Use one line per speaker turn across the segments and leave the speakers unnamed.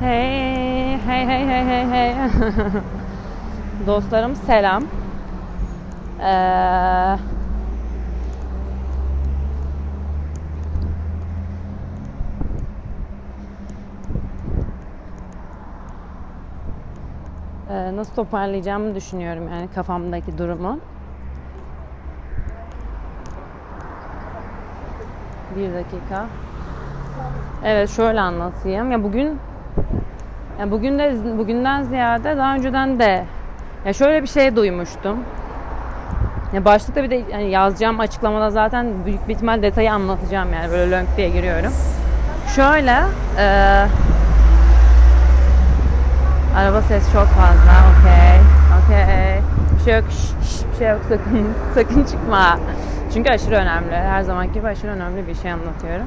Hey, hey, hey, hey, hey, hey. Dostlarım selam. Ee, Ee, nasıl toparlayacağımı düşünüyorum yani kafamdaki durumu. Bir dakika. Evet şöyle anlatayım. Ya bugün ya bugün de bugünden ziyade daha önceden de ya şöyle bir şey duymuştum. Ya başlıkta bir de yani yazacağım açıklamada zaten büyük bir ihtimal detayı anlatacağım yani böyle lönk diye giriyorum. Şöyle e, araba ses çok fazla. Okey. Okey. Bir şey yok. Şş, şş, bir şey yok sakın. sakın çıkma. Çünkü aşırı önemli. Her zamanki gibi aşırı önemli bir şey anlatıyorum.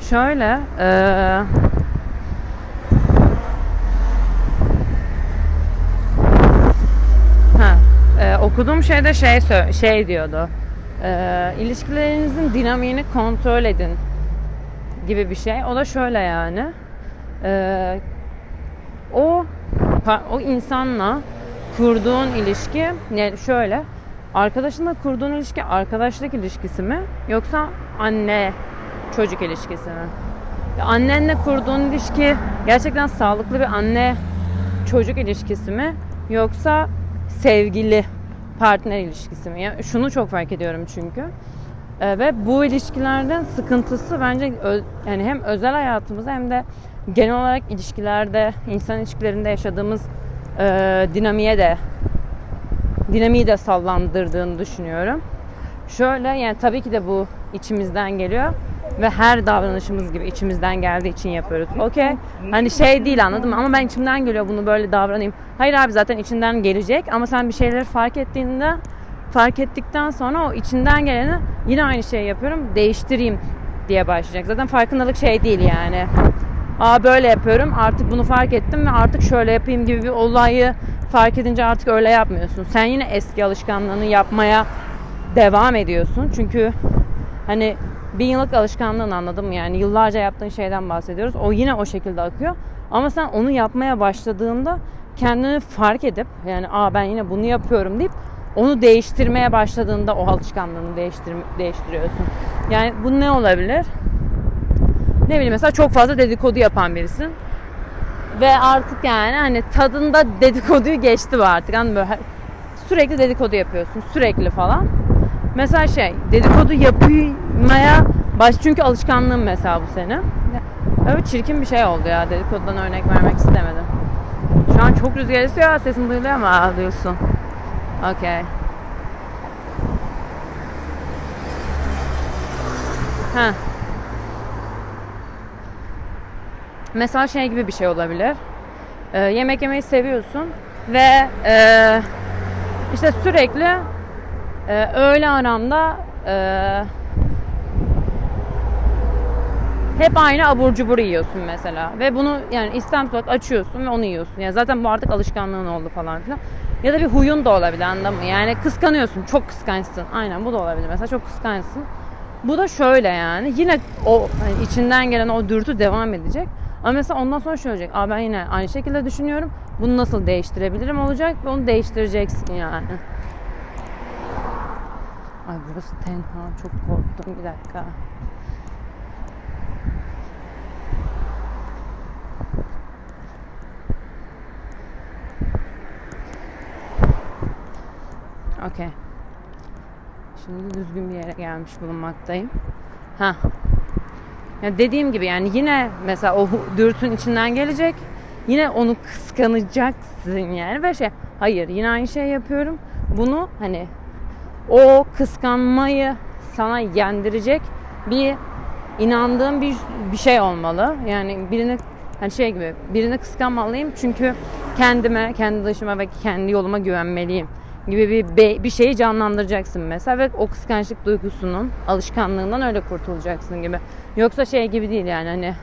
Şöyle e, ha, e, okuduğum şeyde şey şey diyordu. E, ilişkilerinizin dinamiğini kontrol edin gibi bir şey. O da şöyle yani. E, o o insanla kurduğun ilişki yani şöyle arkadaşınla kurduğun ilişki arkadaşlık ilişkisi mi yoksa anne çocuk ilişkisi mi? Annenle kurduğun ilişki gerçekten sağlıklı bir anne çocuk ilişkisi mi yoksa sevgili partner ilişkisi mi? Yani şunu çok fark ediyorum çünkü. Ee, ve bu ilişkilerden sıkıntısı bence yani hem özel hayatımızda hem de genel olarak ilişkilerde, insan ilişkilerinde yaşadığımız e, dinamiğe de dinamiği de sallandırdığını düşünüyorum. Şöyle yani tabii ki de bu içimizden geliyor ve her davranışımız gibi içimizden geldiği için yapıyoruz. Okey. Hani şey değil anladım ama ben içimden geliyor bunu böyle davranayım. Hayır abi zaten içinden gelecek ama sen bir şeyleri fark ettiğinde fark ettikten sonra o içinden geleni yine aynı şeyi yapıyorum değiştireyim diye başlayacak. Zaten farkındalık şey değil yani. Aa böyle yapıyorum artık bunu fark ettim ve artık şöyle yapayım gibi bir olayı fark edince artık öyle yapmıyorsun. Sen yine eski alışkanlığını yapmaya devam ediyorsun. Çünkü hani bir yıllık alışkanlığın anladım yani yıllarca yaptığın şeyden bahsediyoruz. O yine o şekilde akıyor. Ama sen onu yapmaya başladığında kendini fark edip yani aa ben yine bunu yapıyorum deyip onu değiştirmeye başladığında o alışkanlığını değiştir değiştiriyorsun. Yani bu ne olabilir? Ne bileyim mesela çok fazla dedikodu yapan birisin. Ve artık yani hani tadında dedikoduyu geçti bu artık. Hani böyle sürekli dedikodu yapıyorsun. Sürekli falan. Mesela şey dedikodu yapmaya baş çünkü alışkanlığım mesela bu senin. Öyle çirkin bir şey oldu ya dedikodudan örnek vermek istemedim. Şu an çok rüzgar esiyor sesim duyuluyor ama ağlıyorsun. Okey. Ha. Mesela şey gibi bir şey olabilir. Ee, yemek yemeyi seviyorsun ve e, işte sürekli e, öğle aramda e, hep aynı abur cubur yiyorsun mesela ve bunu yani istemsiz açıyorsun ve onu yiyorsun. Yani zaten bu artık alışkanlığın oldu falan filan. Ya da bir huyun da olabilir anladın mı? Yani kıskanıyorsun, çok kıskançsın. Aynen bu da olabilir. Mesela çok kıskançsın. Bu da şöyle yani. Yine o hani içinden gelen o dürtü devam edecek. Ama mesela ondan sonra şöyle olacak. Aa ben yine aynı şekilde düşünüyorum. Bunu nasıl değiştirebilirim olacak ve onu değiştireceksin yani. Ay burası tenha. Çok korktum. Bir dakika. Okey. Şimdi düzgün bir yere gelmiş bulunmaktayım. Ha. Ya dediğim gibi yani yine mesela o dürtün içinden gelecek. Yine onu kıskanacaksın yani ve şey hayır yine aynı şey yapıyorum. Bunu hani o kıskanmayı sana yendirecek bir inandığım bir bir şey olmalı. Yani birini hani şey gibi birini kıskanmalıyım çünkü kendime, kendi dışıma ve kendi yoluma güvenmeliyim gibi bir bir şeyi canlandıracaksın mesela ve o kıskançlık duygusunun alışkanlığından öyle kurtulacaksın gibi. Yoksa şey gibi değil yani hani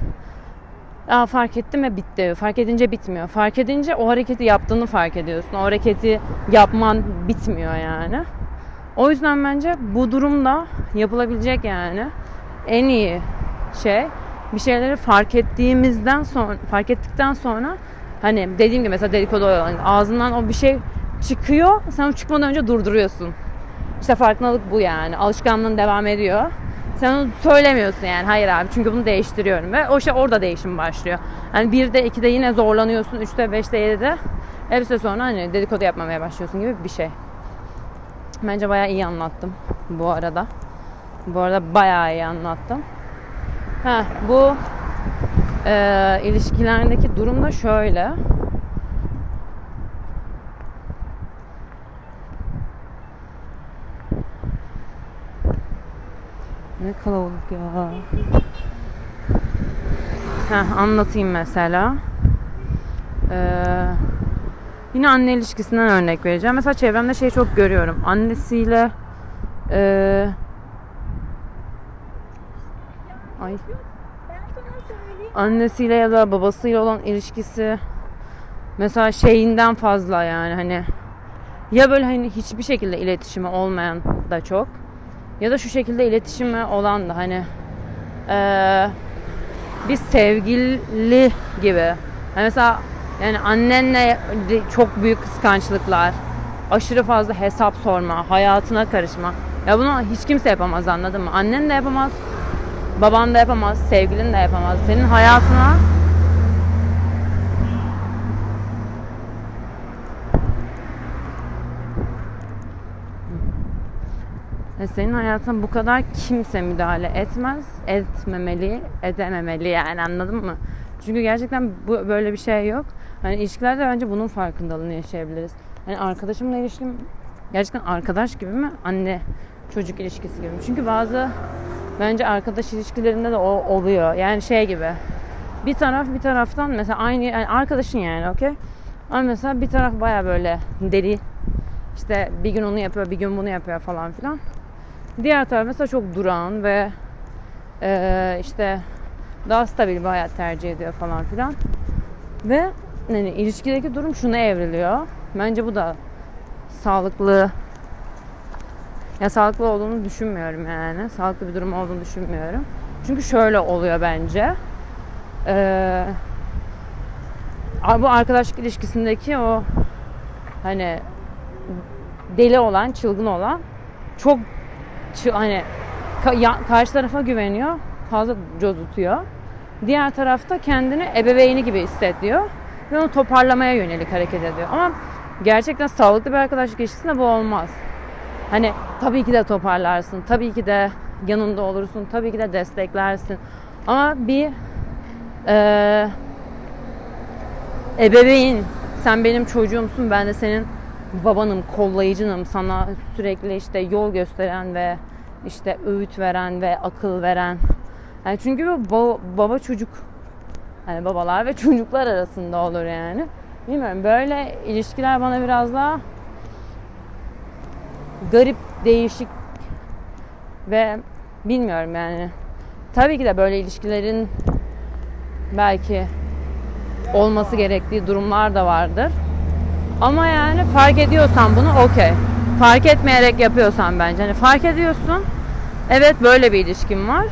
Aa, fark ettim ve bitti. Fark edince bitmiyor. Fark edince o hareketi yaptığını fark ediyorsun. O hareketi yapman bitmiyor yani. O yüzden bence bu durumda yapılabilecek yani en iyi şey bir şeyleri fark ettiğimizden sonra fark ettikten sonra hani dediğim gibi mesela dedikodu yani ağzından o bir şey çıkıyor sen o çıkmadan önce durduruyorsun. İşte farkındalık bu yani. Alışkanlığın devam ediyor. Sen onu söylemiyorsun yani. Hayır abi çünkü bunu değiştiriyorum. Ve o şey orada değişim başlıyor. Hani birde, ikide yine zorlanıyorsun. Üçte, beşte, yedide. Bir süre sonra hani dedikodu yapmamaya başlıyorsun gibi bir şey. Bence bayağı iyi anlattım bu arada. Bu arada bayağı iyi anlattım. Ha, bu e, ilişkilerdeki durum da şöyle. Ne kalabalık ya. Heh, anlatayım mesela. Ee, yine anne ilişkisinden örnek vereceğim. Mesela çevremde şey çok görüyorum. Annesiyle e, ay annesiyle ya da babasıyla olan ilişkisi mesela şeyinden fazla yani hani ya böyle hani hiçbir şekilde iletişimi olmayan da çok ya da şu şekilde iletişimi olan da hani ee, bir sevgili gibi. Yani mesela yani annenle çok büyük kıskançlıklar, aşırı fazla hesap sorma, hayatına karışma. Ya bunu hiç kimse yapamaz anladın mı? Annen de yapamaz, baban da yapamaz, sevgilin de yapamaz. Senin hayatına E, senin hayatına bu kadar kimse müdahale etmez, etmemeli, edememeli yani anladın mı? Çünkü gerçekten bu böyle bir şey yok. Hani ilişkilerde bence bunun farkındalığını yaşayabiliriz. Hani arkadaşımla ilişkim gerçekten arkadaş gibi mi? Anne çocuk ilişkisi gibi mi? Çünkü bazı bence arkadaş ilişkilerinde de o oluyor. Yani şey gibi. Bir taraf bir taraftan mesela aynı yani arkadaşın yani okey. Ama mesela bir taraf baya böyle deli. İşte bir gün onu yapıyor, bir gün bunu yapıyor falan filan. Diğer taraf mesela çok duran ve e, işte daha stabil bir hayat tercih ediyor falan filan. Ve yani ilişkideki durum şuna evriliyor. Bence bu da sağlıklı ya sağlıklı olduğunu düşünmüyorum yani. Sağlıklı bir durum olduğunu düşünmüyorum. Çünkü şöyle oluyor bence. Ee, bu arkadaşlık ilişkisindeki o hani deli olan, çılgın olan çok hani karşı tarafa güveniyor, fazla cozutuyor. Diğer tarafta kendini ebeveyni gibi hissediyor ve onu toparlamaya yönelik hareket ediyor. Ama gerçekten sağlıklı bir arkadaşlık ilişkisinde bu olmaz. Hani tabii ki de toparlarsın, tabii ki de yanında olursun, tabii ki de desteklersin. Ama bir e, ebeveyn, sen benim çocuğumsun, ben de senin babanım, kollayıcınım, sana sürekli işte yol gösteren ve işte öğüt veren ve akıl veren. Yani çünkü bu baba çocuk hani babalar ve çocuklar arasında olur yani. Bilmiyorum böyle ilişkiler bana biraz daha garip, değişik ve bilmiyorum yani. Tabii ki de böyle ilişkilerin belki olması gerektiği durumlar da vardır. Ama yani fark ediyorsan bunu okey. Fark etmeyerek yapıyorsan bence. Hani fark ediyorsun. Evet böyle bir ilişkim var.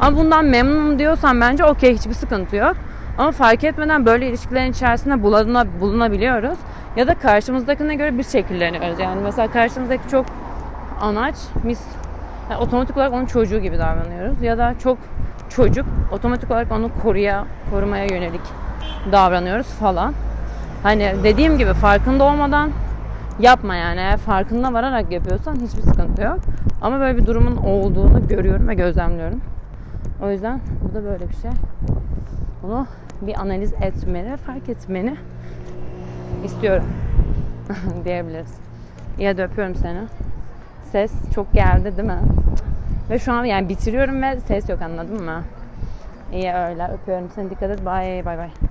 Ama bundan memnunum diyorsan bence okey hiçbir sıkıntı yok. Ama fark etmeden böyle ilişkilerin içerisinde buluna, bulunabiliyoruz. Ya da karşımızdakine göre bir şekilleniyoruz. Yani mesela karşımızdaki çok anaç, biz yani otomatik olarak onun çocuğu gibi davranıyoruz. Ya da çok çocuk, otomatik olarak onu koruya, korumaya yönelik davranıyoruz falan. Hani dediğim gibi farkında olmadan yapma yani. Eğer farkında vararak yapıyorsan hiçbir sıkıntı yok. Ama böyle bir durumun olduğunu görüyorum ve gözlemliyorum. O yüzden bu da böyle bir şey. Bunu bir analiz etmeni, fark etmeni istiyorum diyebiliriz. İyi de öpüyorum seni. Ses çok geldi değil mi? Ve şu an yani bitiriyorum ve ses yok anladın mı? İyi öyle öpüyorum seni dikkat et. Bye bye bye.